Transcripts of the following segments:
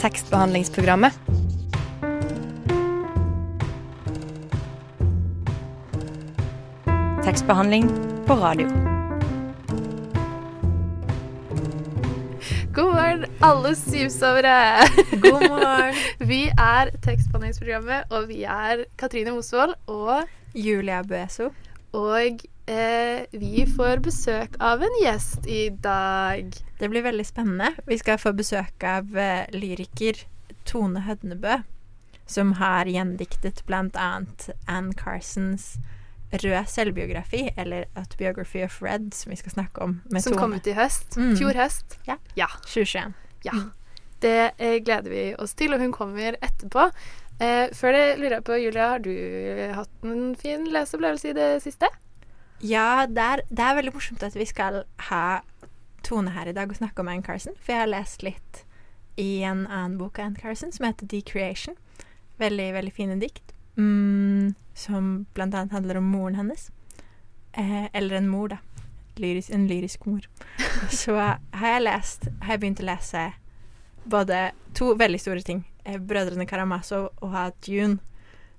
tekstbehandlingsprogrammet. Tekstbehandling på radio. God morgen, alle syvsovere. God morgen. vi er Tekstbehandlingsprogrammet, og vi er Katrine Mosvold og Julia Bueso. Og eh, vi får besøk av en gjest i dag. Det blir veldig spennende. Vi skal få besøk av eh, lyriker Tone Hødnebø, som har gjendiktet bl.a. Ann Carsons rød selvbiografi, eller Autobiography of Red, som vi skal snakke om med Som Tone. kom ut i høst. Mm. Fjor høst. Ja. Ja. 2021. ja. Det eh, gleder vi oss til, og hun kommer etterpå. Eh, før det lurer jeg på, Julia, har du hatt en fin leseopplevelse i det siste? Ja, det er, det er veldig morsomt at vi skal ha Tone her i dag og snakke om Anne Carson, for jeg har lest litt i en annen bok av Anne Carson som heter Decreation. Veldig, veldig fine dikt. Mm, som blant annet handler om moren hennes. Eh, eller en mor, da. Lyris, en lyrisk mor. Så har jeg lest Har jeg begynt å lese både to veldig store ting. Eh, Brødrene Karamazov og June.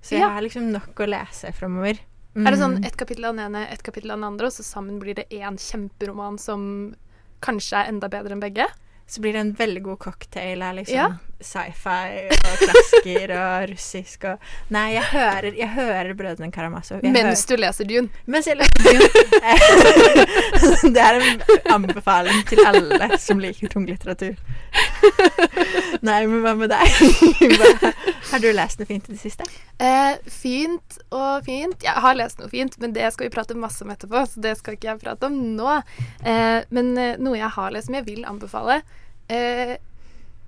Så jeg Ja. har liksom nok å lese framover. Er det sånn Mm. ett kapittel av den ene, ett kapittel av den andre, og så sammen blir det én kjemperoman som kanskje er enda bedre enn begge? Så blir det en veldig god cocktail av liksom Ja. sci-fi og klasker og russisk og Nei, jeg hører, jeg hører Brødrene Karamazov. Mens hører- du leser Dune. mens jeg leser Dune. det er en anbefaling til alle som liker tunglitteratur. Nei, men hva med deg? Har du lest noe fint i det siste? Eh, fint og fint. Jeg har lest noe fint, men det skal vi prate masse om etterpå, så det skal ikke jeg prate om nå. Eh, men eh, noe jeg har lest som jeg vil anbefale eh,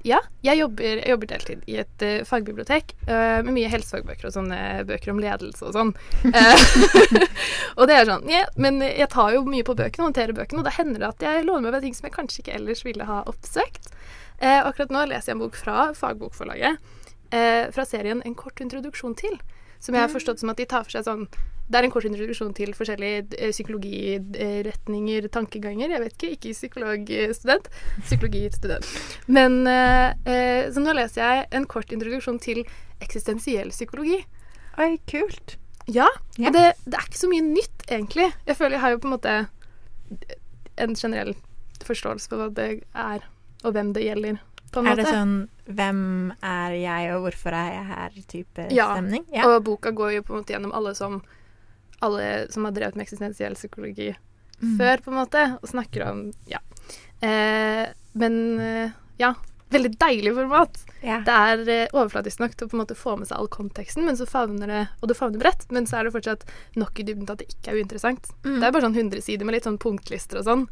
Ja, jeg jobber, jeg jobber deltid i et uh, fagbibliotek uh, med mye helsefagbøker og sånne bøker om ledelse og sånn. Og det er sånn ja, Men jeg tar jo mye på bøkene og håndterer bøkene, og da hender det at jeg låner meg ved ting som jeg kanskje ikke ellers ville ha oppsøkt. Eh, akkurat nå leser jeg en bok fra Fagbokforlaget eh, fra serien En kort introduksjon til. Som jeg har forstått som at de tar for seg sånn Det er en kort introduksjon til forskjellige eh, psykologiretninger, tankeganger. Jeg vet ikke, ikke psykologstudent. Psykologistudent. Men eh, eh, Så nå leser jeg en kort introduksjon til eksistensiell psykologi. Oi, kult. Ja, Ja. og det, det er ikke så mye nytt, egentlig. Jeg føler jeg har jo på en måte en generell forståelse for hva det er, og hvem det gjelder. På en Er det sånn 'Hvem er jeg, og hvorfor er jeg her?'-type Ja, stemning? Og boka går jo på en måte gjennom alle som, alle som har drevet med eksistensiell psykologi Mm. før, på en måte, og snakker om Ja. Eh, men eh, ja. Veldig deilig format. Ja. Det er eh, overflatisk nok til å på en måte få med seg all konteksten, men så favner det, og det favner bredt, men så er det fortsatt nok i dybden til at det ikke er uinteressant. Mm. Det er bare sånn 100 sider med litt sånn punktlister og sånn,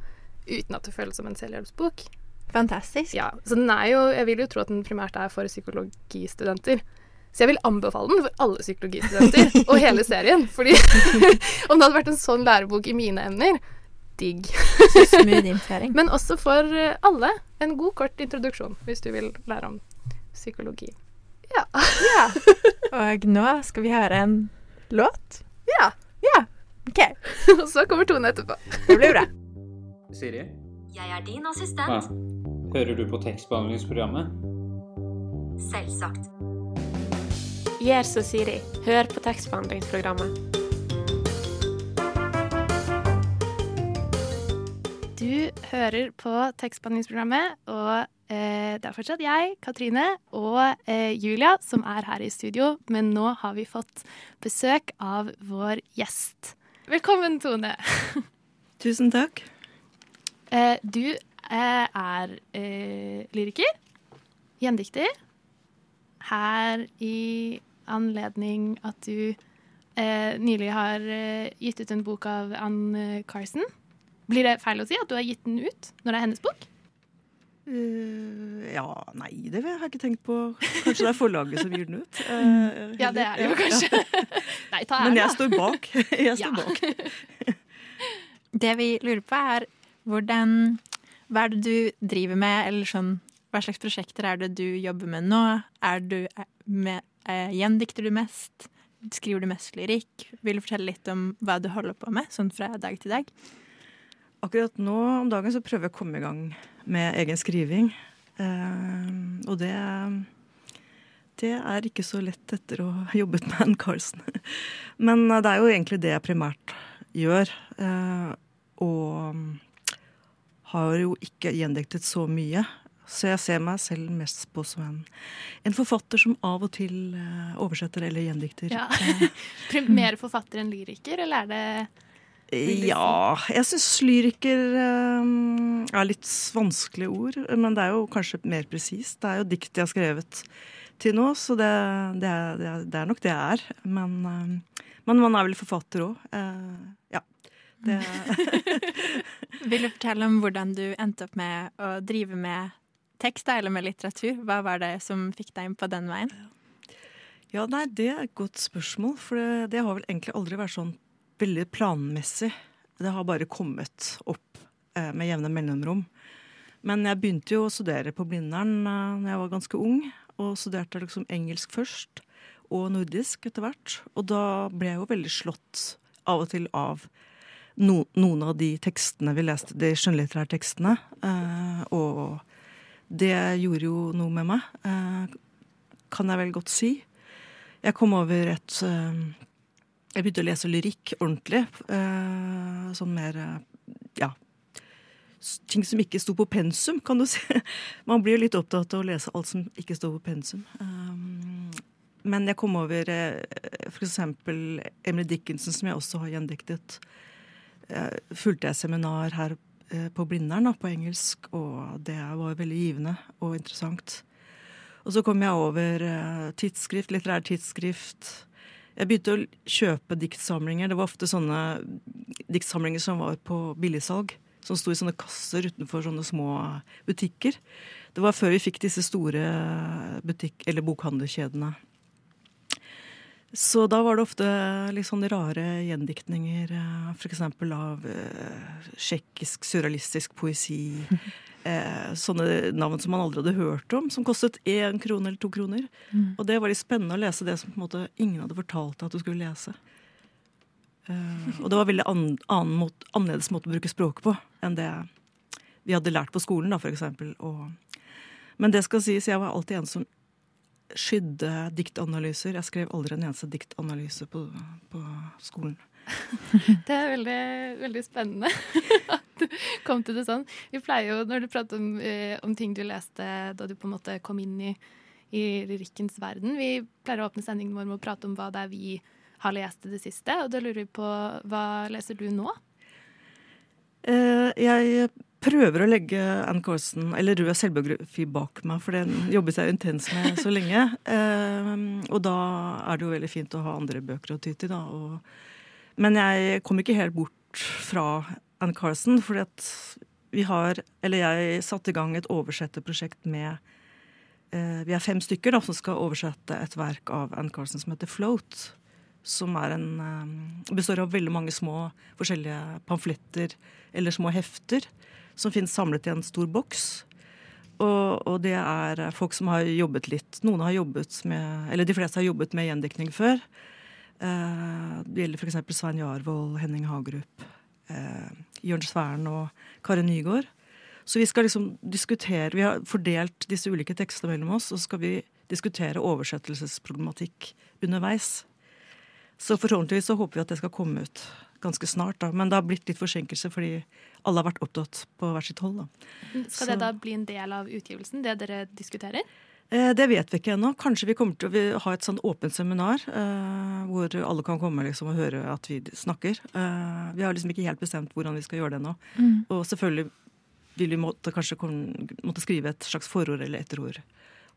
uten at det føles som en selvhjelpsbok. Fantastisk. Ja, så den er jo Jeg vil jo tro at den primært er for psykologistudenter. Så jeg vil anbefale den for alle psykologistudenter og hele serien. Fordi om det hadde vært en sånn lærebok i mine emner, digg. Smooth innføring. Men også for eh, alle en god, kort introduksjon hvis du vil lære om psykologi. Ja. Ja. Og nå skal vi høre en låt. ja. Ja, OK. Og så kommer Tone etterpå. Det blir bra. Siri? Jeg er din Ja. assistent. Hører du på tekstbehandlingsprogrammet? Selvsagt. Gjør som Siri. Hør på tekstbehandlingsprogrammet. Du hører på tekstbehandlingsprogrammet, og eh, det er fortsatt jeg, Katrine, og eh, Julia som er her i studio, men nå har vi fått besøk av vår gjest. Velkommen, Tone. Tusen takk. Eh, du eh, er eh, lyriker, gjendikter, her i anledning at du eh, nylig har eh, gitt ut en bok av Ann Carson. Blir det feil å si at du har gitt den ut når det er hennes bok? Uh, ja, nei, det har jeg ikke tenkt på. Kanskje det er forlaget som gir den ut. Uh, Ja, det er det jo kanskje. ja. Nei, ta Men jeg står bak. Jeg står bak. Det vi lurer på, er hvordan Hva er det du driver med, eller sånn Hva slags prosjekter er det du jobber med nå? Er du eh, med, eh, Gjendikter du mest? Skriver du mest lyrikk? Vil du fortelle litt om hva du holder på med, sånn fra dag til dag? Akkurat nå om dagen så prøver jeg å komme i gang med egen skriving. Eh, og det det er ikke så lett etter å ha jobbet med Ann Carlsen. Men eh, det er jo egentlig det jeg primært gjør. Eh, og har jo ikke gjendiktet så mye. Så jeg ser meg selv mest på som en, en forfatter som av og til eh, oversetter eller gjendikter. Ja. Eh, Mer forfatter enn lyriker, eller er det Ja, jeg syns lyriker um, er litt vanskelige ord, men det er jo kanskje mer presist. Det er jo dikt jeg har skrevet til nå, så det, det, er, det, er, nok det jeg er. Men, eh, men man er vel forfatter òg. ja. Det, Vil du fortelle om hvordan du endte opp med å drive med tekst eller med litteratur? Hva var det som fikk deg inn på den veien? ja, nei, det er et godt spørsmål, for det, det har vel egentlig aldri vært sånn veldig planmessig. Det har bare kommet opp eh, med jevne mellomrom. Men jeg begynte jo å studere på Blindern eh, når jeg var ganske ung. Og studerte liksom engelsk først, og nordisk etter hvert. Og da ble jeg jo veldig slått av og til av no, noen av de tekstene vi leste, de skjønnlitterære tekstene. Eh, og det gjorde jo noe med meg, eh, kan jeg vel godt si. Jeg kom over et eh, Jeg begynte å lese lyrikk ordentlig. sånn mer ja, ting som ikke sto på pensum, kan du si. Man blir jo litt opptatt av å lese alt som ikke står på pensum. Um, men jeg kom over for eksempel Emily Dickinson, som jeg også har gjendiktet. Fulgte jeg seminar her eh, på Blindern på engelsk, og det var veldig givende og interessant. Og så kom jeg over eh, tidsskrift, litterær tidsskrift. Jeg begynte å kjøpe diktsamlinger. Det var ofte sånne diktsamlinger som var på billigsalg. Som sto i sånne kasser utenfor sånne små butikker. Det var før vi fikk disse store butikk- eller bokhandlerkjedene. Så da var det ofte litt sånne rare gjendiktninger, f.eks. av eh, tsjekkisk surrealistisk poesi. Eh, sånne navn som man aldri hadde hørt om, som kostet én krone eller to kroner. Og det var litt spennende å lese det som på en måte ingen hadde fortalt deg at du skulle lese. Eh, og det var veldig an, annen måte, annerledes måte å bruke språket på enn det vi hadde lært på skolen, da, eksempel. Men det skal sies, jeg var alltid en som skydde diktanalyser. Jeg skrev aldri en eneste diktanalyse på, på skolen. Det er veldig, veldig spennende at du kom til det sånn. Vi pleier jo, når du prater om, eh, om ting du leste da du på en måte kom inn i, i lyrikkens verden Vi pleier å åpne sendingen vår med å prate om hva det er vi har lest i det siste. Og da lurer vi på hva leser du nå? Eh, jeg prøver å legge Ann Corson, eller rød selvbiografi, bak meg, for den jobbet jeg intens med så lenge. Eh, og da er det jo veldig fint å ha andre bøker å ty til, da. Og, men jeg kom ikke helt bort fra Ann Carson, fordi at vi har Eller jeg satte i gang et oversetterprosjekt med eh, Vi er fem stykker da, som skal oversette et verk av Ann Carson som heter Float. Som er en, eh, består av veldig mange små forskjellige pamfletter eller små hefter som finnes samlet i en stor boks. Og, og det er folk som har jobbet litt. Noen har jobbet med, eller De fleste har jobbet med gjendiktning før. Eh, det gjelder f.eks. Svein Jarvold, Henning Hagerup, eh, Jørn Sværen og Kari Nygaard. Så vi skal liksom diskutere, vi har fordelt disse ulike tekstene mellom oss, og så skal vi diskutere oversettelsesproblematikk underveis. Så forhåpentligvis så håper vi at det skal komme ut ganske snart. da. Men det har blitt litt forsinkelse fordi alle har vært opptatt på hvert sitt hold. da. Skal Så- det da bli en del av utgivelsen, det dere diskuterer? Eh, Det vet vi ikke ennå. Kanskje vi kommer til å ha et sånn åpent seminar eh, hvor alle kan komme liksom, og høre at vi snakker. Eh, vi har liksom ikke helt bestemt hvordan vi skal gjøre det ennå. Og selvfølgelig vil vi måtte, kanskje måtte skrive et slags forord eller etterord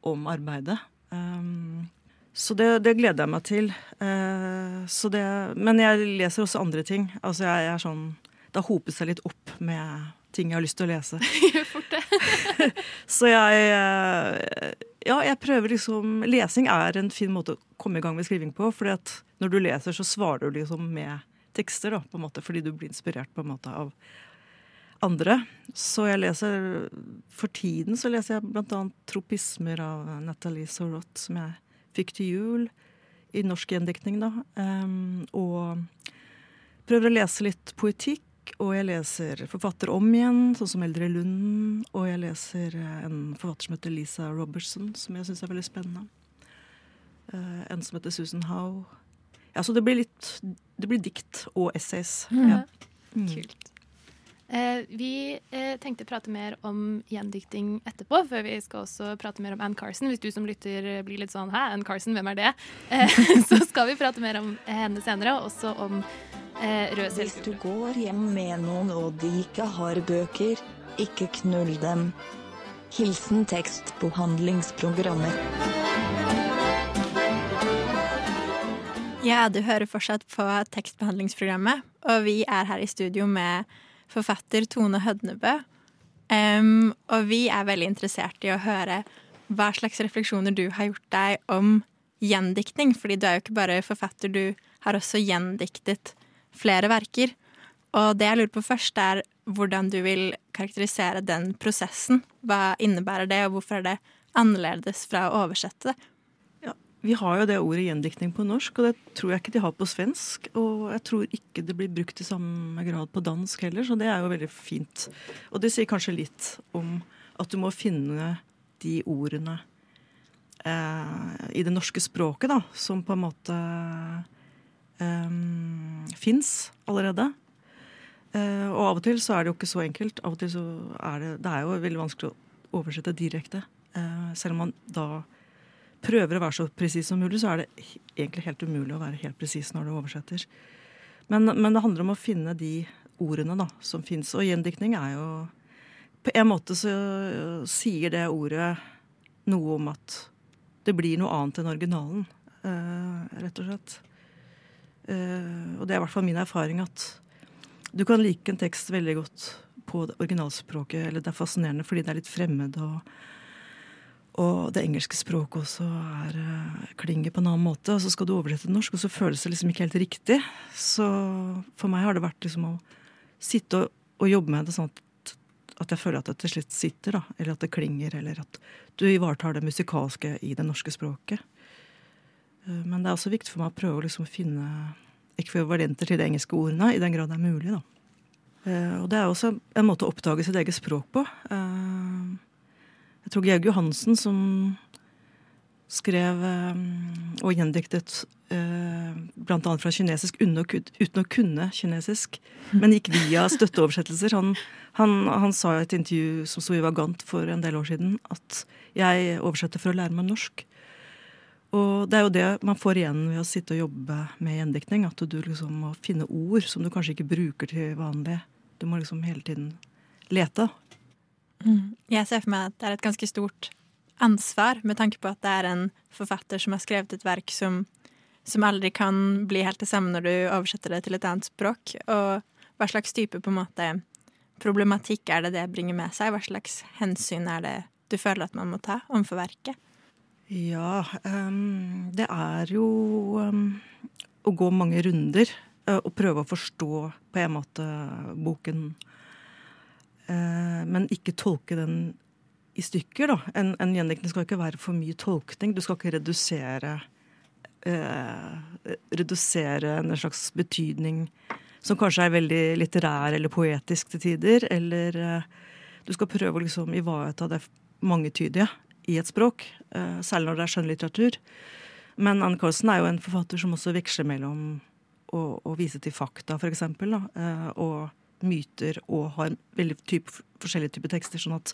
om arbeidet. Um, så det, det gleder jeg meg til. Uh, så det, men jeg leser også andre ting. Altså jeg er sånn Det har hopet seg litt opp med ting jeg har lyst til å lese. Gjør fort det. Så jeg eh, Ja, jeg prøver liksom Lesing er en fin måte å komme i gang med skriving på. fordi at når du leser, så svarer du liksom med tekster, da, på en måte, fordi du blir inspirert på en måte av andre. Så jeg leser For tiden så leser jeg annet 'Tropismer' av Nathalie Sorot, som jeg fikk til jul i norsk gjendiktning, da. Um, og prøver å lese litt poetikk. Og jeg leser forfatter om igjen, sånn som Eldre Lund. Og jeg leser eh, en forfatter som heter Lisa Robertson, som jeg syns er veldig spennende. Eh, en som heter Susan Howe. Ja, så det blir litt Det blir dikt og essays. Ja. Mm. Kult. Eh, vi eh, tenkte prate mer om gjendikting etterpå, før vi skal også prate mer om Ann Carson. Hvis du som lytter blir litt sånn 'hæ, Ann Carson, hvem er det?' Eh, så skal vi prate mer om henne senere, og også om eh, Rød Hvis du går hjem med noen og de ikke har bøker, ikke knull dem. Hilsen tekstbehandlingsprogrammet. Ja, du hører fortsatt på tekstbehandlingsprogrammet, og vi er her i studio med forfatter Tone Hødnebø. Um, og vi er veldig interessert i å høre hva slags refleksjoner du har gjort deg om gjendiktning, fordi du er jo ikke bare forfatter, du har også gjendiktet flere verker. Og det jeg lurer på først, er hvordan du vil karakterisere den prosessen. Hva innebærer det, og hvorfor er det annerledes fra å oversette det? Vi har jo det ordet gjendiktning på norsk, og det tror jeg ikke de har på svensk. Og jeg tror ikke det blir brukt i samme grad på dansk heller, så det er jo veldig fint. Og det sier kanskje litt om at du må finne de ordene eh, i det norske språket, da, som på en måte eh, fins allerede. Eh, og av og til så er det jo ikke så enkelt. Av og til så er det Det er jo veldig vanskelig å oversette direkte. Eh, selv om man da prøver å være så presis som mulig, så er det egentlig helt umulig å være helt presis når du oversetter. Men, men det handler om å finne de ordene da, som fins. Og gjendiktning er jo På en måte så sier det ordet noe om at det blir noe annet enn originalen, eh, rett og slett. Eh, og det er i hvert fall min erfaring at du kan like en tekst veldig godt på originalspråket, eller det er fascinerende fordi det er litt fremmed og og det engelske språket også er, eh, klinger på en annen måte. Og så skal du oversette til norsk, og så føles det liksom ikke helt riktig. Så for meg har det vært liksom å sitte og, og jobbe med det sånn at, at jeg føler at det til slutt sitter, da. Eller at det klinger, eller at du ivaretar det musikalske i det norske språket. Eh, Men det er også viktig for meg å prøve å liksom finne ekvivalenter til de engelske ordene, i den grad det er mulig, da. Eh, Og det er også en måte å oppdage sitt eget språk på. Eh, jeg tror Georg Johansen som skrev og gjendiktet bl.a. fra kinesisk uten å kunne kinesisk, men gikk via støtteoversettelser. Han, han, han sa i et intervju som sto i Vagant for en del år siden, at jeg oversetter for å lære meg norsk. Og det er jo det man får igjen ved å sitte og jobbe med gjendiktning. At du liksom må finne ord som du kanskje ikke bruker til vanlig. Du må liksom hele tiden lete. Jeg ser for meg at det er et ganske stort ansvar, med tanke på at det er en forfatter som har skrevet et verk som, som aldri kan bli helt det samme når du oversetter det til et annet språk. Og hva slags type på en måte problematikk er det det bringer med seg? Hva slags hensyn er det du føler at man må ta overfor verket? Ja, um, det er jo um, å gå mange runder uh, og prøve å forstå på en måte boken. Uh, men ikke tolke den i stykker, da. En, en gjendiktning skal ikke være for mye tolkning. Du skal ikke redusere uh, Redusere en slags betydning som kanskje er veldig litterær eller poetisk til tider. Eller du skal prøve å liksom ivareta det mangetydige i et språk, eh, særlig når det er skjønnlitteratur. Men Anne Carlsen er jo en forfatter som også veksler mellom å, å vise til fakta, eksempel, eh, og myter, og har veldig type, forskjellige typer tekster. sånn at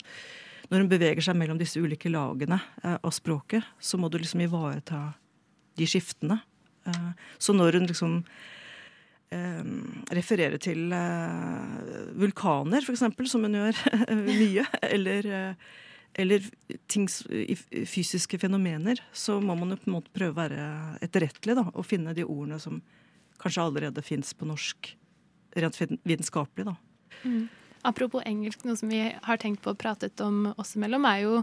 når hun beveger seg mellom disse ulike lagene eh, av språket, så må du liksom ivareta de skiftene. Så når hun liksom refererer til vulkaner, eksempel, som hun gjør mye, eller eller ting, fysiske fenomener, så må man jo på en måte prøve å være etterrettelig da, og finne de ordene som kanskje allerede fins på norsk, rent vitenskapelig. da. Apropos engelsk, noe som vi har tenkt på og pratet om oss imellom, er jo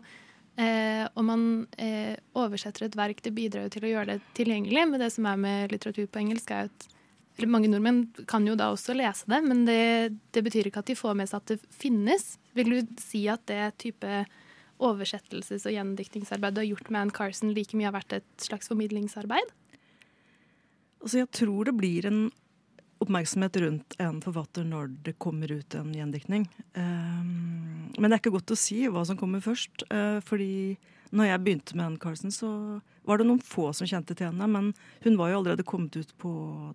eh, om man eh, oversetter et verk, det bidrar jo til å gjøre det tilgjengelig. Men det som er med litteratur på engelsk, er at eller mange nordmenn kan jo da også lese det, men det, det betyr ikke at de får med seg at det finnes. Vil du si at det type oversettelses- og gjendiktingsarbeid du har gjort med Anne Carson, like mye har vært et slags formidlingsarbeid? Altså, jeg tror det blir en oppmerksomhet rundt en forfatter når det kommer ut en gjendiktning. Um, men det er ikke godt å si hva som kommer først. Uh, fordi når jeg begynte med Anne Carson, så var det noen få som kjente til henne. Men hun var jo allerede kommet ut på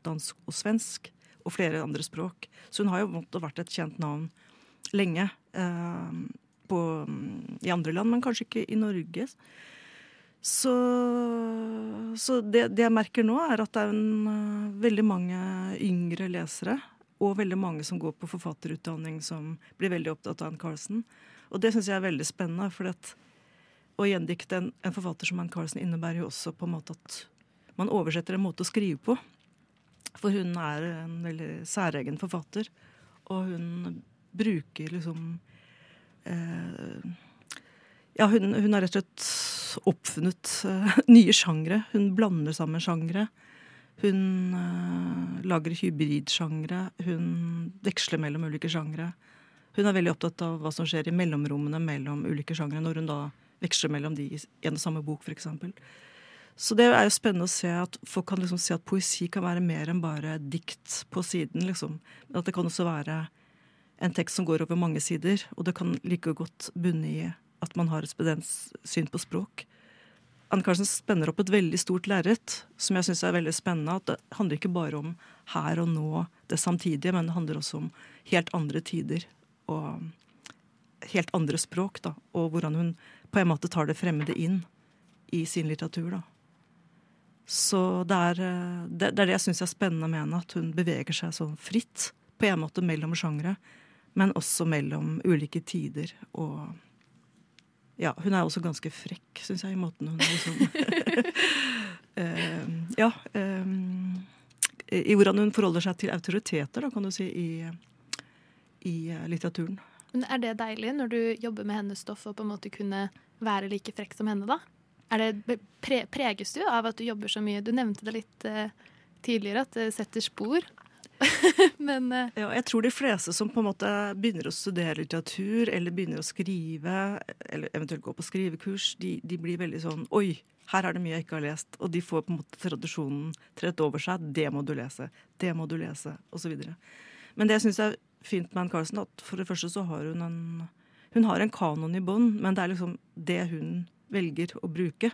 dansk og svensk og flere andre språk. Så hun har jo vært et kjent navn lenge eh, på, i andre land, men kanskje ikke i Norge. Så, så det, det, jeg merker nå, er at det er en, uh, veldig mange yngre lesere og veldig mange som går på forfatterutdanning, som blir veldig opptatt av Ann Carlsen. Og det syns jeg er veldig spennende. For at å gjendikte en, en, forfatter som Ann Carlsen innebærer jo også på en måte at man oversetter en måte å skrive på. For hun er en veldig særegen forfatter, og hun bruker liksom eh, Ja, hun, hun har rett og slett oppfunnet uh, nye sjangre. Hun blander sammen sjangre. Hun uh, lager hybridsjangre. Hun veksler mellom ulike sjangre. Hun er veldig opptatt av hva som skjer i mellomrommene mellom ulike sjangre, når hun da veksler mellom de i en og samme bok, f.eks. Så det er jo spennende å se at folk kan liksom se at poesi kan være mer enn bare dikt på siden. liksom. At det kan også være en tekst som går over mange sider, og det kan like godt bunne i at man har et spedens syn på språk. Anne Carlsen spenner opp et veldig stort lerret, som jeg syns er veldig spennende. at Det handler ikke bare om her og nå, det samtidige, men det handler også om helt andre tider og helt andre språk. Da, og hvordan hun på en måte tar det fremmede inn i sin litteratur. da. Så det er det, det, er det jeg syns er spennende med henne, at hun beveger seg så fritt på en måte mellom sjangre, men også mellom ulike tider og ja, hun er også ganske frekk, syns jeg, i måten hun liksom uh, Ja. Um, I hvordan hun forholder seg til autoriteter, da, kan du si, i, i litteraturen. Men Er det deilig når du jobber med hennes stoff, og på en måte kunne være like frekk som henne, da? Det, pre, preges du av at du jobber så mye? Du nevnte det litt uh, tidligere, at det setter spor. Men uh, Ja, jeg tror de fleste som på en måte begynner å studere litteratur, eller begynner å skrive, eller eventuelt gå på skrivekurs, de, de blir veldig sånn Oi, her er det mye jeg ikke har lest. Og de får på en måte tradisjonen trett over seg. Det må du lese. Det må du lese. Osv. Men det jeg er fint med Ann Carlsen, at for det første så har hun en Hun har en kanon i bånn, men det er liksom det hun velger å bruke.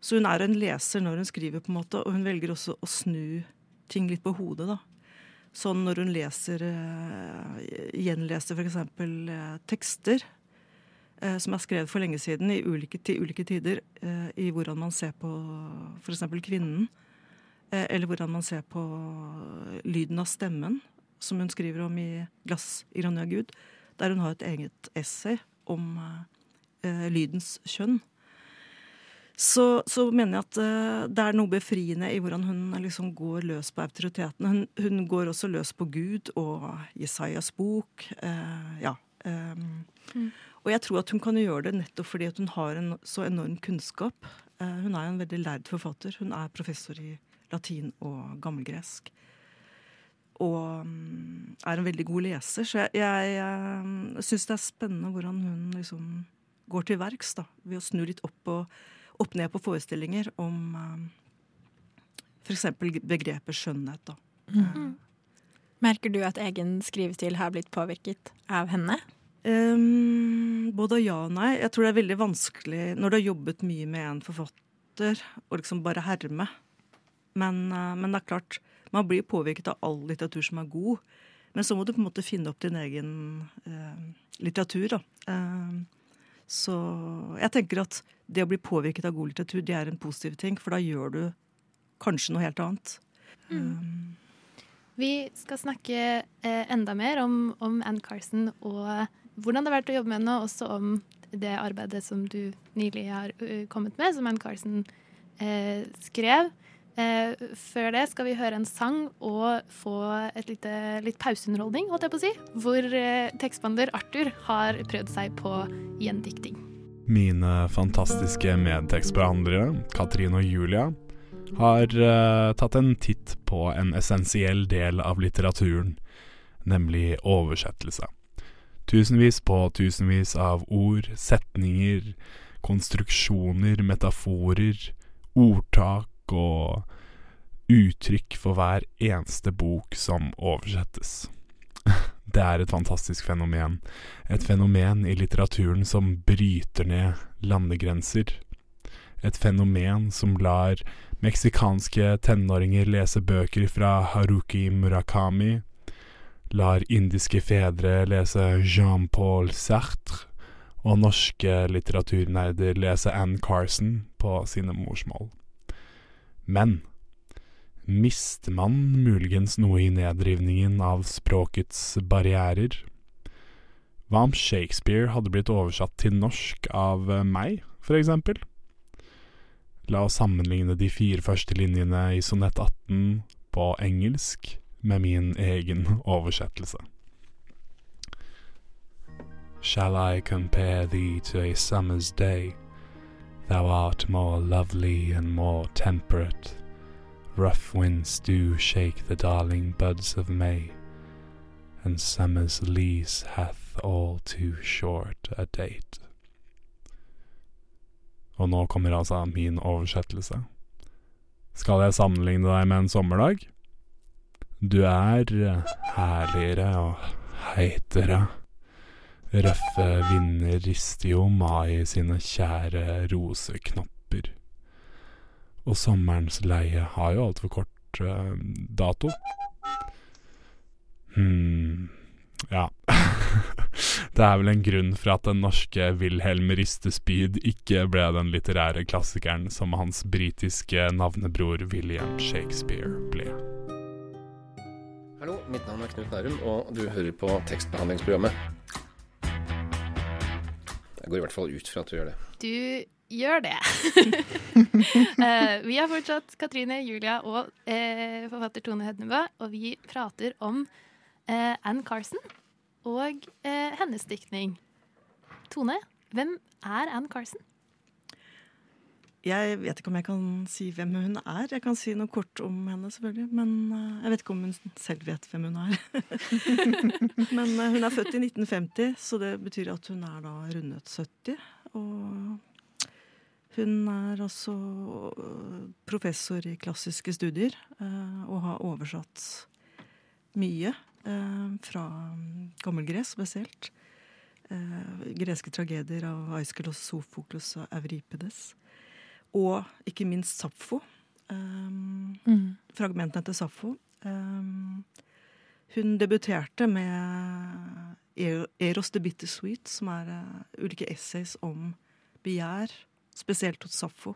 Så hun er en leser når hun skriver, på en måte, og hun velger også å snu ting litt på hodet. da. Sånn når hun leser, uh, gjenleser f.eks. Uh, tekster uh, som er skrevet for lenge siden i ulike, til ulike tider, i hvordan man ser på f.eks. kvinnen. eller hvordan man ser på lyden av stemmen, som hun skriver om i 'Glass i av Gud', der hun har et eget essay om lydens kjønn så, så, mener jeg at uh, det er noe befriende i hvordan hun liksom går løs på autoritetene. Hun, hun, går også løs på Gud og Jesajas bok. Uh, ja. Um, mm. Og jeg tror at hun kan gjøre det nettopp fordi hun har en så enorm kunnskap. Uh, hun er en veldig lærd forfatter. Hun er professor i latin og gammelgresk. Og um, er en veldig god leser. Så jeg, jeg, jeg syns det er spennende hvordan hun liksom går til verks ved å snu litt opp og opp ned på forestillinger om um, f.eks. begrepet skjønnhet. Da. Mm. Merker du at egen skrivestil har blitt påvirket av henne? Um, både ja og nei. Jeg tror det er veldig vanskelig når du har jobbet mye med en forfatter, å liksom bare herme. Men, uh, men, det er klart, man blir påvirket av all litteratur som er god. Men så må du på en måte finne opp din egen uh, litteratur. da. Uh, så jeg tenker at det å bli påvirket av god litteratur, det er en positiv ting, for da gjør du kanskje noe helt annet. Mm. Um. Vi skal snakke eh, enda mer om, om, Anne Carson og hvordan det har vært å jobbe med henne, og også om det arbeidet som du nylig har uh, kommet med, som Anne Carson eh, skrev. Eh, før det skal vi høre en sang og få et lite, litt pauseunderholdning, holdt jeg på å si, hvor eh, tekstbehandler Arthur har prøvd seg på gjendikting. Mine fantastiske medtekstbehandlere, Katrine og Julia, har eh, tatt en titt på en essensiell del av litteraturen, nemlig oversettelse. Tusenvis på tusenvis av ord, setninger, konstruksjoner, metaforer, ordtak og uttrykk for hver eneste bok som oversettes. Det er et fantastisk fenomen. Et fenomen i litteraturen som bryter ned landegrenser. Et fenomen som lar meksikanske tenåringer lese bøker fra Haruki Murakami, lar indiske fedre lese Jean-Paul Sartre, og norske litteraturnerder lese Anne Carson på sine morsmål. Men mister man muligens noe i nedrivningen av språkets barrierer? Hva om Shakespeare hadde blitt oversatt til norsk av eh, meg, for eksempel? La oss sammenligne de fire første linjene i sonett 18 på engelsk med min egen oversettelse. Shall I compare thee to a summer's day? Thou art more lovely and more temperate. Rough winds do shake the darling buds of May, and summer's lease hath all too short a date. Og nå kommer altså min oversettelse. Skal jeg sammenligne deg med en sommerdag? Du er herligere og heitere. Røffe vinder rister jo mai sine kjære roseknopper. Og sommerens leie har jo altfor kort eh, dato. Hm Ja. Det er vel en grunn for at den norske Wilhelm Ristespyd ikke ble den litterære klassikeren som hans britiske navnebror William Shakespeare ble. Hallo, mitt navn er Knut Nærum, og du hører på tekstbehandlingsprogrammet. Jeg går i hvert fall ut fra at du gjør det. Du gjør det. Eh, vi er fortsatt Katrine, Julia og eh, forfatter Tone Hednebø, og vi prater om eh, Anne Carson og eh, hennes diktning. Tone, hvem er Anne Carson? Jeg vet ikke om jeg kan si hvem hun er. Jeg kan si noe kort om henne, selvfølgelig. Men eh, jeg vet ikke om hun selv vet hvem hun er. men eh, hun er født i 1950, så det betyr at hun er da rundet 70. Og hun er øh, professor i klassiske studier og har oversatt mye fra gammelgresk spesielt. Eh, greske tragedier av Aiskelos, Sofoklos og Euripides. Og ikke minst Sapfo. Um, Mm. Fragmentene til Sapfo. Um, hun debuterte med Er- Eros the Bittersweet, som er uh, ulike essays om begjær, spesielt hos Saffo.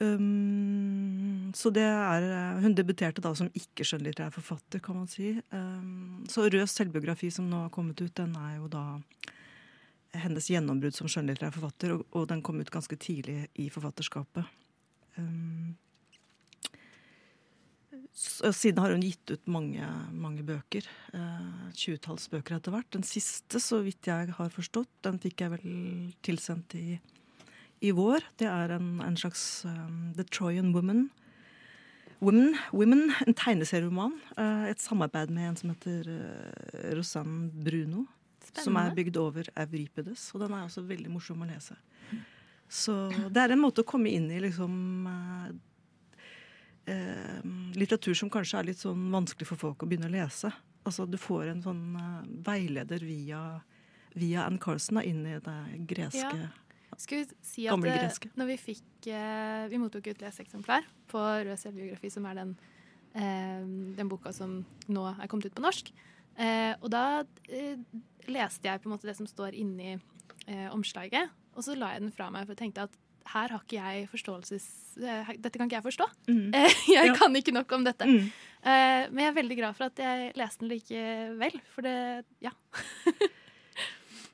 Um, så det er eh, Hun debuterte da som ikke-skjønnlitterær forfatter, kan man si. Um, så Røs selvbiografi som nå har kommet ut, den er jo da hennes gjennombrudd som skjønnlitterær forfatter, og, og den kom ut ganske tidlig i forfatterskapet. Um, så, siden har hun gitt ut mange, mange bøker. Uh, Tjuetalls bøker etter hvert. Den siste, så vidt jeg har forstått, den fikk jeg vel tilsendt i, i vår. Det er en, en slags um, The Troyan Woman. Women, Women en tegneserieroman. Uh, et samarbeid med en som heter uh, Rosanne Bruno. Som er bygd over Euripides. Og den er også veldig morsom å lese. Så det er en måte å komme inn i liksom eh, eh, litteratur som kanskje er litt sånn vanskelig for folk å begynne å lese. Altså Du får en sånn eh, veileder via, via Anne Carlsen da, inn i det greske Ja. Skulle si at Gamle eh, når vi fikk eh, Vi mottok et leseeksemplar på Rød selvbiografi, som er den, eh, den boka som nå er kommet ut på norsk. Eh, og da eh, leste jeg på en måte det som står inni eh, omslaget, og så la jeg den fra meg, for jeg tenkte at her har ikke jeg forståelses... eh, dette kan ikke jeg forstå. Mm. Eh, jeg Ja. kan ikke nok om dette. Mm. Eh, men jeg er veldig glad for at jeg leste den likevel, for det Ja.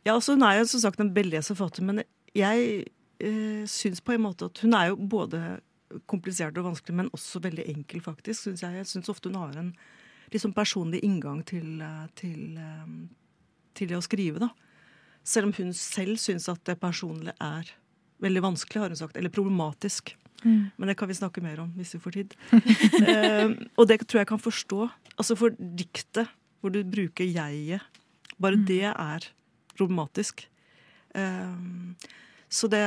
Ja, altså Hun er jo som sagt en belest forfatter, men jeg eh, syns på en måte at hun er jo både komplisert og vanskelig, men også veldig enkel, faktisk. Synes jeg jeg syns ofte hun har en sånn personlig inngang til, eh, til, eh, til det å skrive, da. Selv om hun selv syns at det personlige er veldig vanskelig, har hun sagt. Eller problematisk. Men det kan vi snakke mer om hvis vi får tid. Eh, og det tror jeg kan forstå. Altså For diktet, hvor du bruker jeget, bare det er problematisk. Eh, Så det,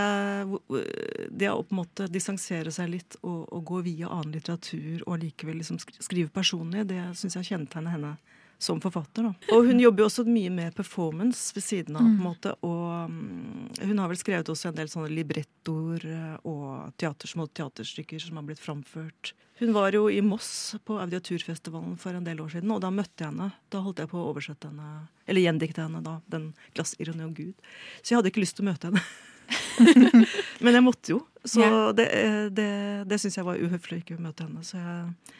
det å på en måte distansere seg litt og, og gå via annen litteratur og likevel liksom skrive personlig, det syns jeg kjennetegner henne som forfatter. Da. Og hun jobber jo også mye med performance ved siden av. på en måte, Og mm, hun har vel skrevet også en del sånne librettoer eh, og teater, små teaterstykker som har blitt framført. Hun var jo i Moss på Audiaturfestivalen for en del år siden, og da møtte jeg henne. Da holdt jeg på å oversette henne, eller gjendikte henne, da, den glassironi om og Gud'. Så jeg hadde ikke lyst til å møte henne. Men jeg måtte jo. Så yeah. det, eh, det, det syns jeg var uhøflig å ikke møte henne. Så jeg,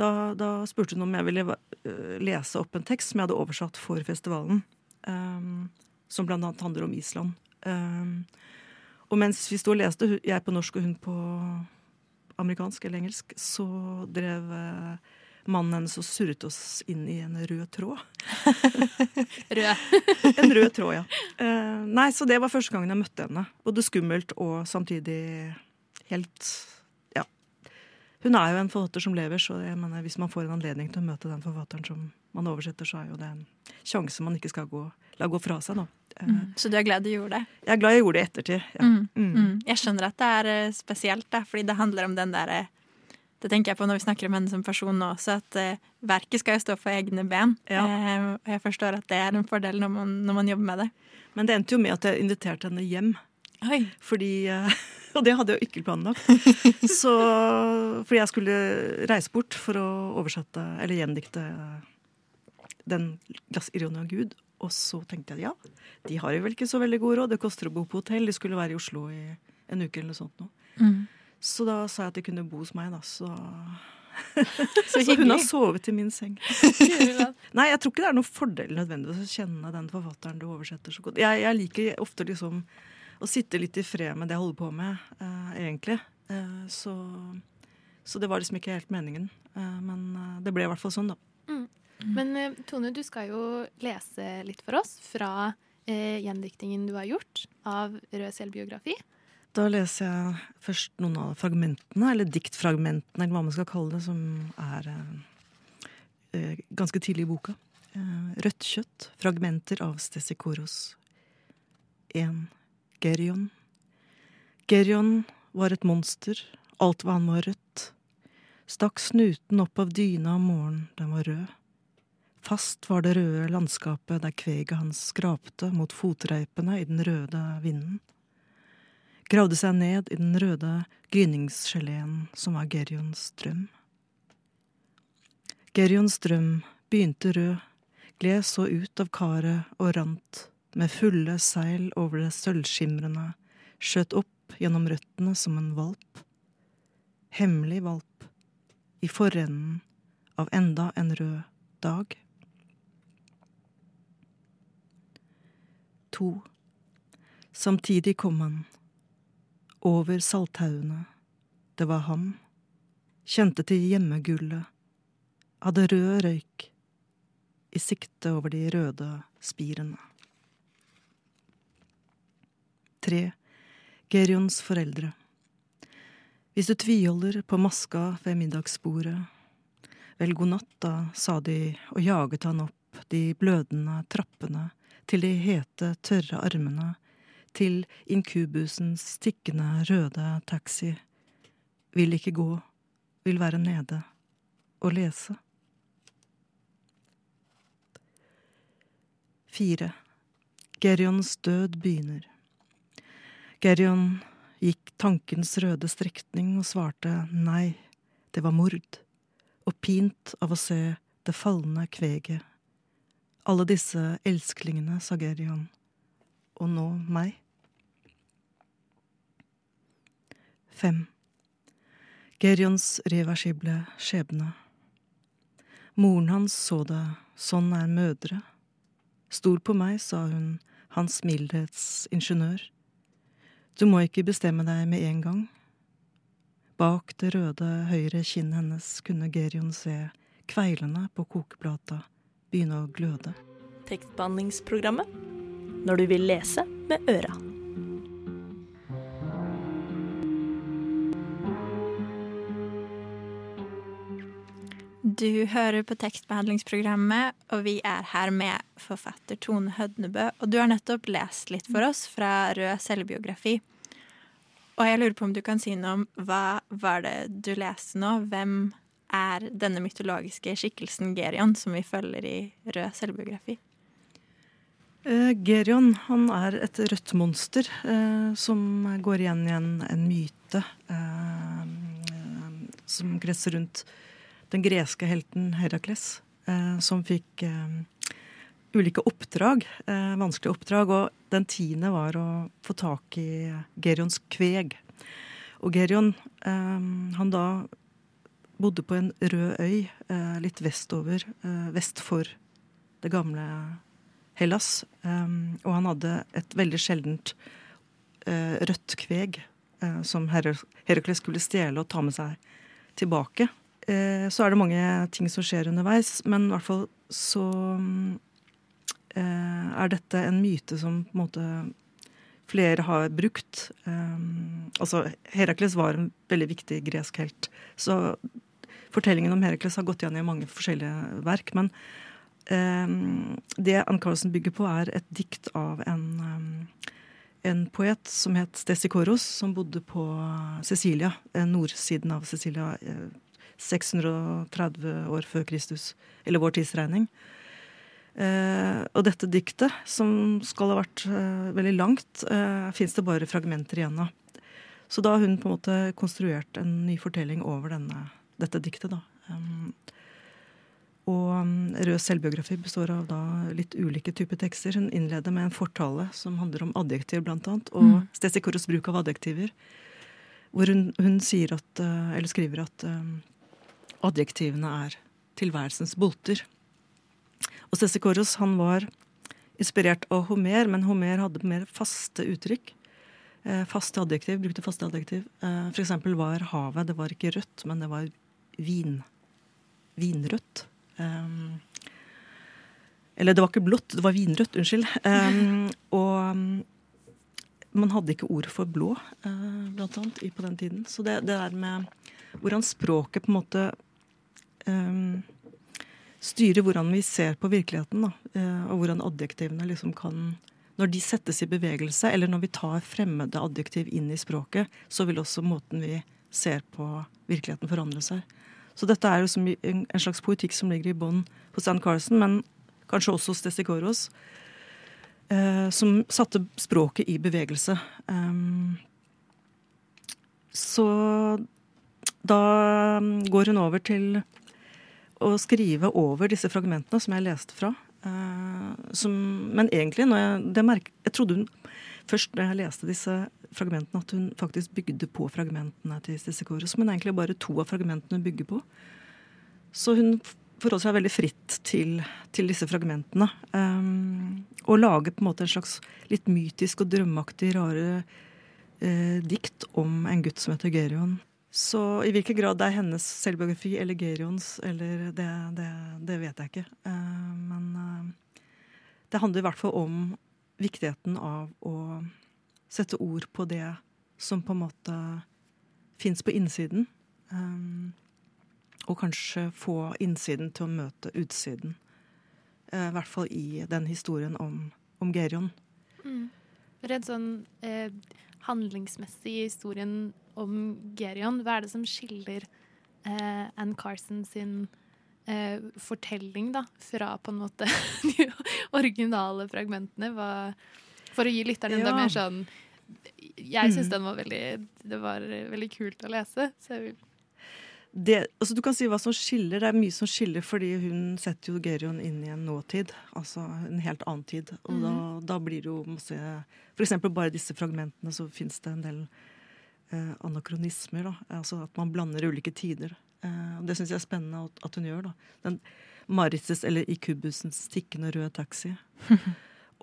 da, da spurte hun om jeg ville eh, lese opp en tekst som jeg hadde oversatt for festivalen. Um, som blant annet handler om Island. Um, og mens vi sto og leste, jeg på norsk og hun på amerikansk eller engelsk, så drev eh, mannen hennes og surret oss inn i en rød tråd. Rød. en rød tråd, ja. Uh, nei, så det var første gangen jeg møtte henne. Både skummelt og samtidig helt Ja. Hun er jo en forfatter som lever, så jeg mener, hvis man får en anledning til å møte den forfatteren som man oversetter, så er jo det en sjanse man ikke skal gå, la gå fra seg, da. Eh, Mm. Så du er glad du gjorde det? Jeg er glad jeg gjorde det i ettertid. Ja. Mm. Mm. Mm. Jeg skjønner at det er eh, spesielt, da, fordi det handler om den derre Det tenker jeg på når vi snakker om henne som person nå også, at eh, verket skal jo stå på egne ben. Ja. Eh, og jeg forstår at det er en fordel når man, når man jobber med det. Men det endte jo med at jeg inviterte henne hjem. Oi. Fordi, eh, og det hadde jeg jo ikke planlagt. Så, fordi jeg skulle reise bort for å oversette, eller gjendikte den 'Glass, av Gud'. Og så tenkte jeg ja, de har jo vel ikke så veldig god råd. Det koster å bo på hotell. De skulle være i Oslo i en uke eller noe sånt nå. Mm. Så da sa jeg at de kunne bo hos meg, da. Så, Så så hun har sovet i min seng. Nei, jeg tror ikke det er noen fordel nødvendigvis å kjenne den forfatteren du oversetter så godt. Jeg, jeg liker ofte liksom å sitte litt i fred med det jeg holder på med, eh, egentlig. Eh, så, så det var liksom ikke helt meningen. Eh, men eh, det ble i hvert fall sånn, da. Men eh, Tone, du skal jo lese litt for oss fra eh, gjendiktingen du har gjort av Rød selvbiografi. Da leser jeg først noen av fragmentene, eller diktfragmentene, eller hva man skal kalle det, som er eh, eh, ganske tidlig i boka. Eh, rødt kjøtt, fragmenter av Stesikoros. 1. Gerion. Gerion var et monster, alt hva han var rødt. Stakk snuten opp av dyna om morgenen, den var rød. Fast var det røde landskapet der kveget hans skrapte mot fotreipene i den røde vinden gravde seg ned i den røde gryningsgeleen som var Gerions drøm. Gerions drøm begynte rød, gled så ut av karet og rant, med fulle seil over det sølvskimrende, skjøt opp gjennom røttene som en valp. Hemmelig valp, i forenden av enda en rød dag. To. Samtidig kom han over salthaugene. Det var ham. Kjente til hjemmegullet. Hadde rød røyk i sikte over de røde spirene. Tre. Gerions foreldre. Hvis du tviholder på maska ved middagsbordet, vel god natt, da, sa de og jaget han opp de blødende trappene til de hete, tørre armene til inkubusens tikkende røde taxi. Vil ikke gå, vil være nede og lese. Fire. Gerions død begynner. Gerion gikk tankens røde strekning og svarte nei, det var mord, og pint av å se det falne kveget. Alle disse elsklingene, sa Gerion og nå meg. Fem. Gerions reversible skjebne. Moren hans så det, sånn er mødre. Stol på meg, sa hun, hans mildhetsingeniør. Du må ikke bestemme deg med en gang. Bak det røde høyre kinnet hennes kunne Gerion se kveilene på kokeplata begynne å gløde. Tekstbehandlingsprogrammet når du vil lese med øra. Du hører på tekstbehandlingsprogrammet, og vi er her med forfatter Tone Hødnebø, og du har nettopp lest litt for oss fra Rød selvbiografi. Og jeg lurer på om du kan si noe om hva var det du leste nå? Hvem er denne mytologiske skikkelsen Gerion som vi følger i Rød selvbiografi? Eh, Gerion han er et rødt monster eh, som går igjen i en, en myte eh, som gresser rundt den greske helten Herakles, eh, som fikk eh, ulike oppdrag, eh, vanskelige oppdrag. Og den tiende var å få tak i Gerions kveg. Og Gerion, han da bodde på en rød øy litt vestover, vest for det gamle Hellas. og han hadde et veldig sjeldent rødt kveg som Herakles skulle stjele og ta med seg tilbake. så er det mange ting som skjer underveis, men i hvert fall så er dette en myte som på en måte flere har brukt. Um, altså, Herakles var en veldig viktig gresk helt. Så fortellingen om Herakles har gått igjen i mange forskjellige verk. Men det Ann Carlsen bygger på, er et dikt av en, um, en poet som het Stesikoros, som bodde på Sicilia, nordsiden av Sicilia, 630 år før Kristus, eller vår tidsregning. Uh, og dette diktet, som skal ha vært veldig langt, uh, fins det bare fragmenter igjen av. Så da har hun på en måte konstruert en ny fortelling over denne, dette diktet. da. Og Røds selvbiografi består av da litt ulike typer tekster. Hun innleder med en fortale som handler om adjektiv, blant annet, og mm. Stesikoros bruk av adjektiver. Hvor hun, hun at, eller skriver at um, adjektivene er tilværelsens bolter. Og Stesikoros han var inspirert av Homer, men Homer hadde mer faste uttrykk. Eh, faste adjektiv, brukte faste adjektiv. Eh, for eksempel var havet Det var ikke rødt, men det var vin. Vinrødt. Um, eller det var ikke blått, det var vinrødt. Unnskyld. Um, og um, man hadde ikke ord for blå, uh, blant annet, på den tiden. Så det, det der med hvordan språket på en måte um, styrer hvordan vi ser på virkeligheten. Da, eh, og hvordan adjektivene liksom kan Når de settes i bevegelse, eller når vi tar fremmede adjektiv inn i språket, så vil også måten vi ser på virkeligheten forandre seg. Så dette er jo en slags poetikk som ligger i bånn hos Ann Carson, men kanskje også hos Destikoros, eh, som satte språket i bevegelse. Um, så da går hun over til å skrive over disse fragmentene som jeg leste fra. Uh, som, men egentlig, jeg, det merke, jeg trodde hun først da jeg leste disse fragmentene, at hun faktisk bygde på fragmentene til Stissekore, som hun egentlig bare to av fragmentene bygger på. Så hun forholder seg veldig fritt til, til disse fragmentene. Um, og lager på en måte en slags litt mytisk og drømmeaktig rare uh, dikt om en gutt som heter Gerion. Så i hvilken grad det er hennes selvbiografi eller Gerions, eller det, det, det vet jeg ikke. Uh, men uh, det handler i hvert fall om viktigheten av å sette ord på det som på en måte fins på innsiden. Um, og kanskje få innsiden til å møte utsiden. Uh, I hvert fall i den historien om, om Gerion. Mm. Redd sånn eh, handlingsmessig i historien om Gerion, hva er det som skiller eh, Ann Carson sin eh, fortelling da, fra på en måte de originale fragmentene? Var, for å gi lytterne ja. mer sånn Jeg syns mm. den var veldig Det var veldig kult å lese. så jeg vil det, altså du kan si hva som skiller. Det er mye som skiller, fordi hun setter jo Gerion inn i en nåtid. Altså en helt annen tid. Og mm. da, da, blir det jo masse eksempel bare disse fragmentene, så fins det en del eh, anakronismer. Da. Altså at man blander ulike tider. Eh, og Det syns jeg er spennende at, hun gjør. da. Den Maritzes, eller i kubusens tikkende røde taxi.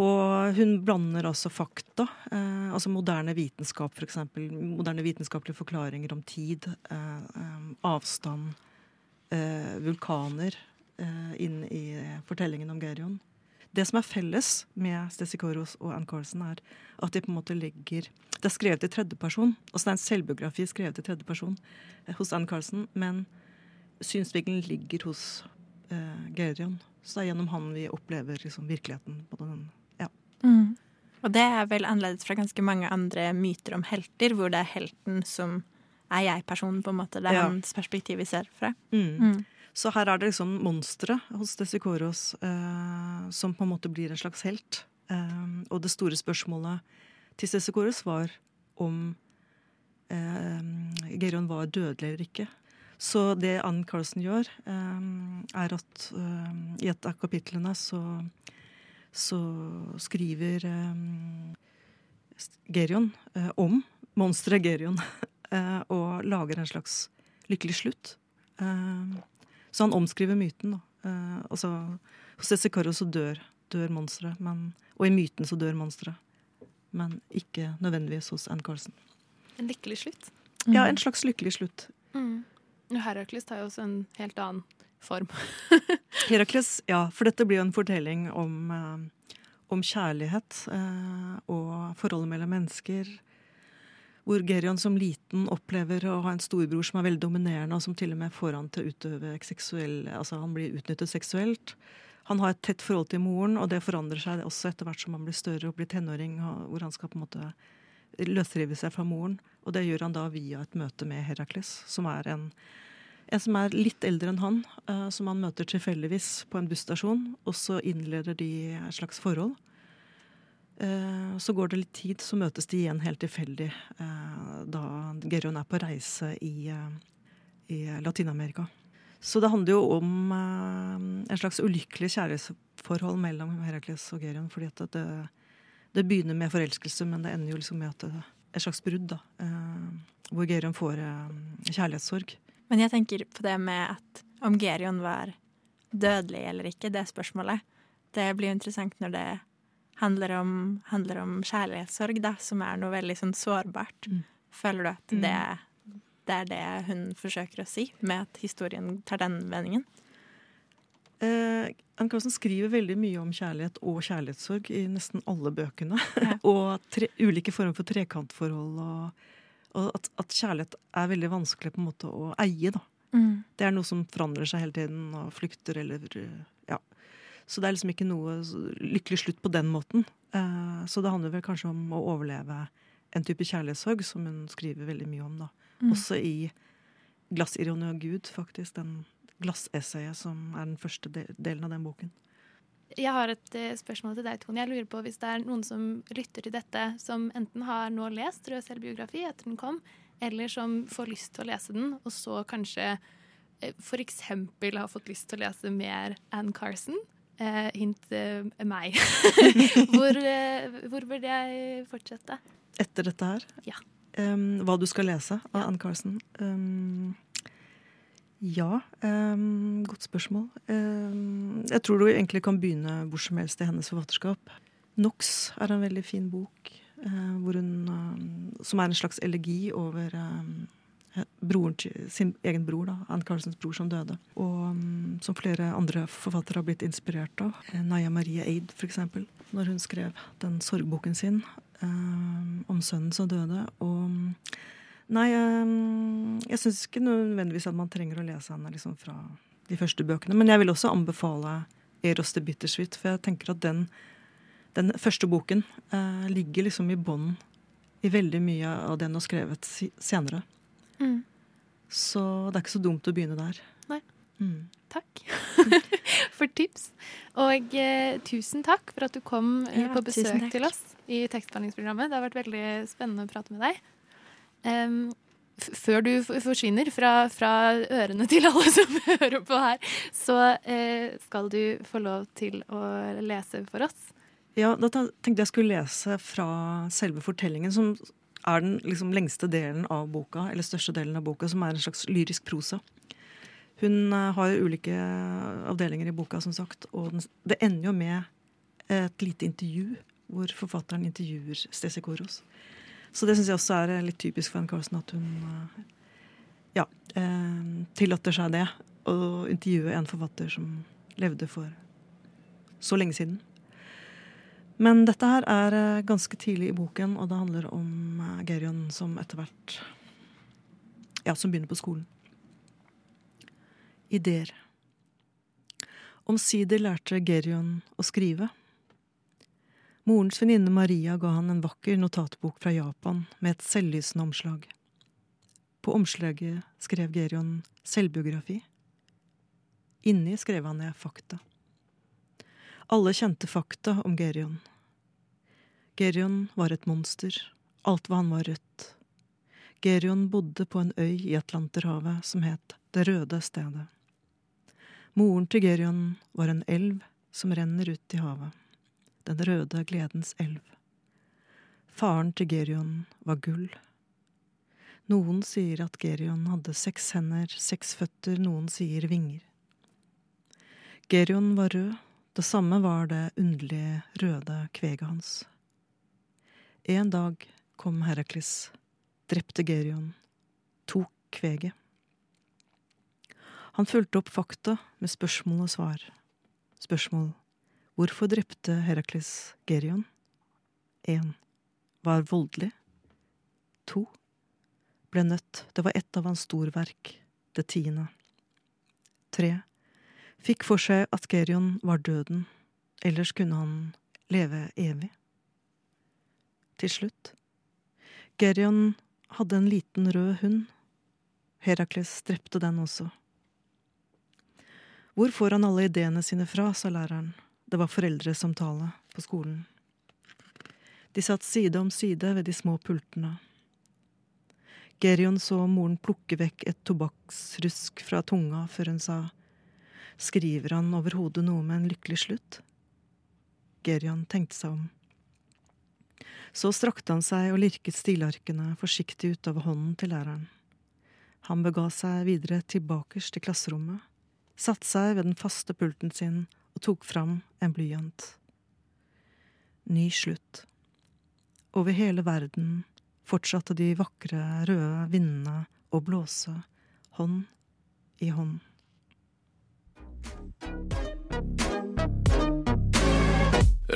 og hun blander altså fakta. Eh, altså moderne vitenskap, f.eks. Moderne vitenskapelige forklaringer om tid. Eh, eh, avstand. Eh, vulkaner inn i fortellingen om Gerion. Det som er felles med Stesikoros og Ann Carlsen, er at de på en måte legger Det er skrevet i tredjeperson. Altså det er en selvbiografi skrevet i tredjeperson eh, hos Ann Carlsen, men synsvinkelen ligger hos eh, Gerion. Så det er gjennom han vi opplever liksom, virkeligheten. på den, ja. Mm. Og det er vel annerledes fra ganske mange andre myter om helter, hvor det er helten som er jeg-personen, på en måte. Det er Ja. hans perspektiv vi ser fra. Mm. Mm. Så her er det liksom monsteret hos Desikoros eh, som på en måte blir en slags helt. Eh, og det store spørsmålet til Desikoros var om eh, Gerion var dødelig eller ikke. Så det Ann Carlsen gjør, eh, er at eh, i et av kapitlene så, så skriver eh, Gerion om monsteret Gerion og lager en slags lykkelig slutt. Eh, så han omskriver myten. Da. Eh, altså, hos Desicarro så dør, dør monsteret, og i myten så dør monsteret. Men ikke nødvendigvis hos Ann Carlsen. En lykkelig slutt. Ja, en slags lykkelig slutt. Mm. Herakles tar jo også en helt annen form. Herakles, ja, for dette blir jo en fortelling om, eh, om kjærlighet eh, og forholdet mellom mennesker. Hvor Gerion som liten opplever å ha en storbror som er veldig dominerende, og som til og med får han til å utøve seksuell Altså han blir utnyttet seksuelt. Han har et tett forhold til moren, og det forandrer seg også etter hvert som han blir større og blir tenåring, hvor han skal på en måte løsrive seg fra moren. Og det gjør han da via et møte med Herakles, som er en en som er litt eldre enn han, eh, som han møter tilfeldigvis på en busstasjon. Og så innleder de et slags forhold. Eh, så går det litt tid, så møtes de igjen helt tilfeldig eh, da Gerion er på reise i, eh, i Latin-Amerika. Så det handler jo om en slags ulykkelig kjærlighetsforhold mellom Herakles og Gerion. fordi at det, det begynner med forelskelse, men det ender jo liksom med at det, et slags brudd. da, Hvor Gerion får kjærlighetssorg. Men jeg tenker på det med at om Gerion var dødelig eller ikke, det spørsmålet. Det blir jo interessant når det handler om, handler om kjærlighetssorg, da, som er noe veldig sånn sårbart. Mm. Føler du at det, det er det hun forsøker å si, med at historien tar den vendingen? Eh, Anne Carlsen skriver veldig mye om kjærlighet og kjærlighetssorg i nesten alle bøkene. og tre, ulike former for trekantforhold. Og, og at, at kjærlighet er veldig vanskelig på en måte å eie. da. Mm. Det er noe som forandrer seg hele tiden og flykter eller ja. Så det er liksom ikke noe lykkelig slutt på den måten. Eh, så det handler vel kanskje om å overleve en type kjærlighetssorg som hun skriver veldig mye om. da. Mm. Også i 'Glassironi og Gud', faktisk. Den glassessayet som er den første delen av den boken. Jeg har et eh, spørsmål til deg, Tone. Jeg lurer på Hvis det er noen som lytter til dette, som enten har nå lest Rød selvbiografi etter den kom, eller som får lyst til å lese den, og så kanskje eh, f.eks. har fått lyst til å lese mer Anne Carson. Eh, hint eh, meg. hvor, eh, hvor burde jeg fortsette? Etter dette her? Ja. Um, hva du skal lese av Anne Carson? Um, ja, um, godt spørsmål. Jeg tror du egentlig kan begynne hvor som helst i hennes forfatterskap. Nox er en veldig fin bok, hvor hun, um, som er en slags elegi over broren sin egen bror, da, Anne Carlsens bror som døde. Og um, som flere andre forfattere har blitt inspirert av. Eh, Naya Marie Eid, eksempel, når hun skrev den sorgboken sin um, om sønnen som døde. Og Nei, um, jeg syns ikke nødvendigvis at man trenger å lese henne liksom fra de første bøkene. Men jeg vil også anbefale Eros de Bittersweet, for jeg tenker at den, den første boken eh, ligger liksom i bånn i veldig mye av det hun har skrevet senere. Mm. Så det er ikke så dumt å begynne der. Nei. Mm. Takk for tips. Og eh, tusen takk for at du kom eh, på besøk til oss i tekstbehandlingsprogrammet. Det har vært veldig spennende å prate med deg. Um, før du forsvinner fra, fra ørene til alle som hører på her, så eh, skal du få lov til å lese for oss. Ja, da tenkte jeg skulle lese fra selve fortellingen, som er den liksom lengste delen av boka, eller største delen av boka, som er en slags lyrisk prosa. Hun eh, har ulike avdelinger i boka, som sagt, og det ender jo med et lite intervju hvor forfatteren intervjuer Stesi Koros. Så det syns jeg også er eh, litt typisk for Anne Carlsen, at hun eh, ja, tillater seg det. Å intervjue en forfatter som levde for så lenge siden. Men dette her er eh, ganske tidlig i boken, og det handler om eh, Gerion som etter hvert Ja, som begynner på skolen. Ideer. Omsider lærte Gerion å skrive. Morens venninne Maria ga han en vakker notatbok fra Japan med et selvlysende omslag. På omslaget skrev Gerion selvbiografi. Inni skrev han ned fakta. Alle kjente fakta om Gerion. Gerion var et monster. Alt hva han var rødt. Gerion bodde på en øy i Atlanterhavet som het Det røde stedet. Moren til Gerion var en elv som renner ut i havet. Den røde gledens elv. Faren til Gerion var gull. Noen sier at Gerion hadde seks hender, seks føtter, noen sier vinger. Gerion var rød, det samme var det underlige røde kveget hans. En dag kom Herakles, drepte Gerion, tok kveget. Han fulgte opp fakta med spørsmål og svar. Spørsmål Hvorfor drepte Herakles Gerion? 1. Var voldelig. 2. Ble nødt. Det var ett av hans storverk. Det tiende. 3. Fikk for seg at Gerion var døden. Ellers kunne han leve evig. Til slutt. Gerion hadde en liten rød hund. Herakles drepte den også. Hvor får han alle ideene sine fra, sa læreren. Det var foreldresamtale på skolen. De satt side om side ved de små pultene. Gerion så moren plukke vekk et tobakksrusk fra tunga før hun sa Skriver han overhodet noe med en lykkelig slutt? Gerion tenkte seg om. Så strakte han seg og lirket stilarkene forsiktig utover hånden til læreren. Han bega seg videre tilbakerst til klasserommet, satte seg ved den faste pulten sin og tok fram en blyant. Ny slutt. Over hele verden fortsatte de vakre, røde vindene å blåse, hånd i hånd.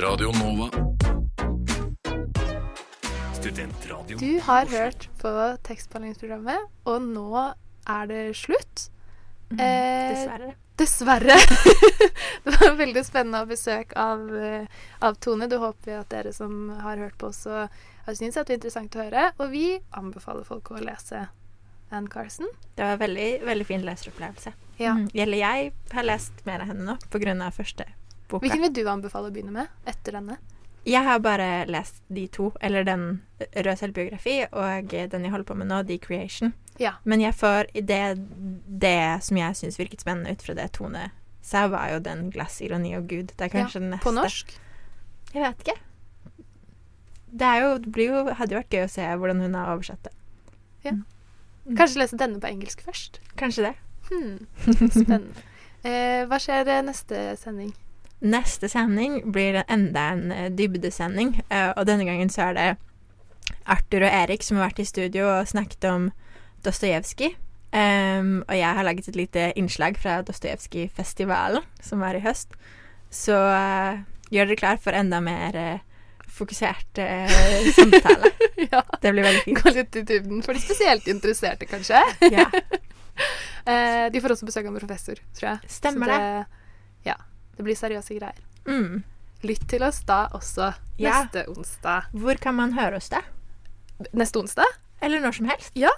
Radio Nova. Studentradio. Du har hørt på tekstbehandlingsprogrammet, og nå er det slutt. Eh, dessverre. Dessverre. det var veldig spennende å besøk av, eh, av Tone. Du håper at dere som har hørt på, også har syntes at det var interessant å høre. Og vi anbefaler folk å lese Anne Carson. Det var en veldig, veldig fin leseropplevelse. Ja. Mm. Eller jeg har lest mer av henne nå pga. første boka. Hvilken vil du anbefale å begynne med etter denne? Jeg har bare lest de to, eller den rød selvbiografi og den jeg holder på med nå, The Creation. Ja. Men jeg får det, det som jeg syns virket spennende ut fra det Tone sa, var jo den 'Glass, ironi og Gud'. Det er kanskje Ja, den neste. på norsk? Jeg vet ikke. Det jo, det blir jo, hadde jo vært gøy å se hvordan hun har oversatt det. Ja. Kanskje lese denne på engelsk først? Kanskje det. Hmm. Spennende. Eh, hva skjer eh, neste sending? Neste sending blir enda en eh, dybdesending, eh, og denne gangen så er det Arthur og Erik som har vært i studio og snakket om Dostojevskij. Um, og jeg har laget et lite innslag fra Dostojevskij-festivalen, som var i høst. Så uh, gjør dere klar for enda mer eh, fokusert eh, samtale. ja. Det blir veldig fint. Gå litt i dybden for de spesielt interesserte, kanskje. Ja. eh, de får også besøk av en professor, tror jeg. Stemmer det, det. Ja. Det blir seriøse greier. Mm. Lytt til oss da også Ja. neste onsdag. Hvor kan man høre oss da? Neste onsdag? Eller når som helst. Ja.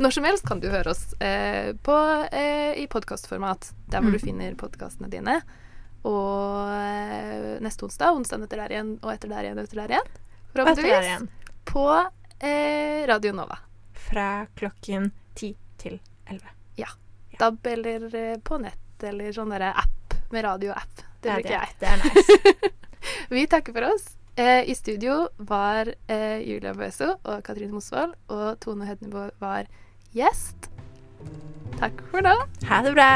når som helst kan du høre oss eh, på, eh, i podkastformat, der hvor Mm. du finner podkastene dine. Og eh, neste onsdag, onsdagen etter der igjen, og etter der igjen, etter der igjen. Forhåpentligvis. På eh, Radio Nova. Fra klokken ti til elleve. Ja. DAB eller eh, på nett, eller sånn derre app med radioapp. Det er bruker jeg. Det er nice. Vi takker for oss. Eh, I studio var eh, Julia Bøso og Katrine Mosvold, og Tone Hødnebo var gjest. Takk for nå. Ha det bra.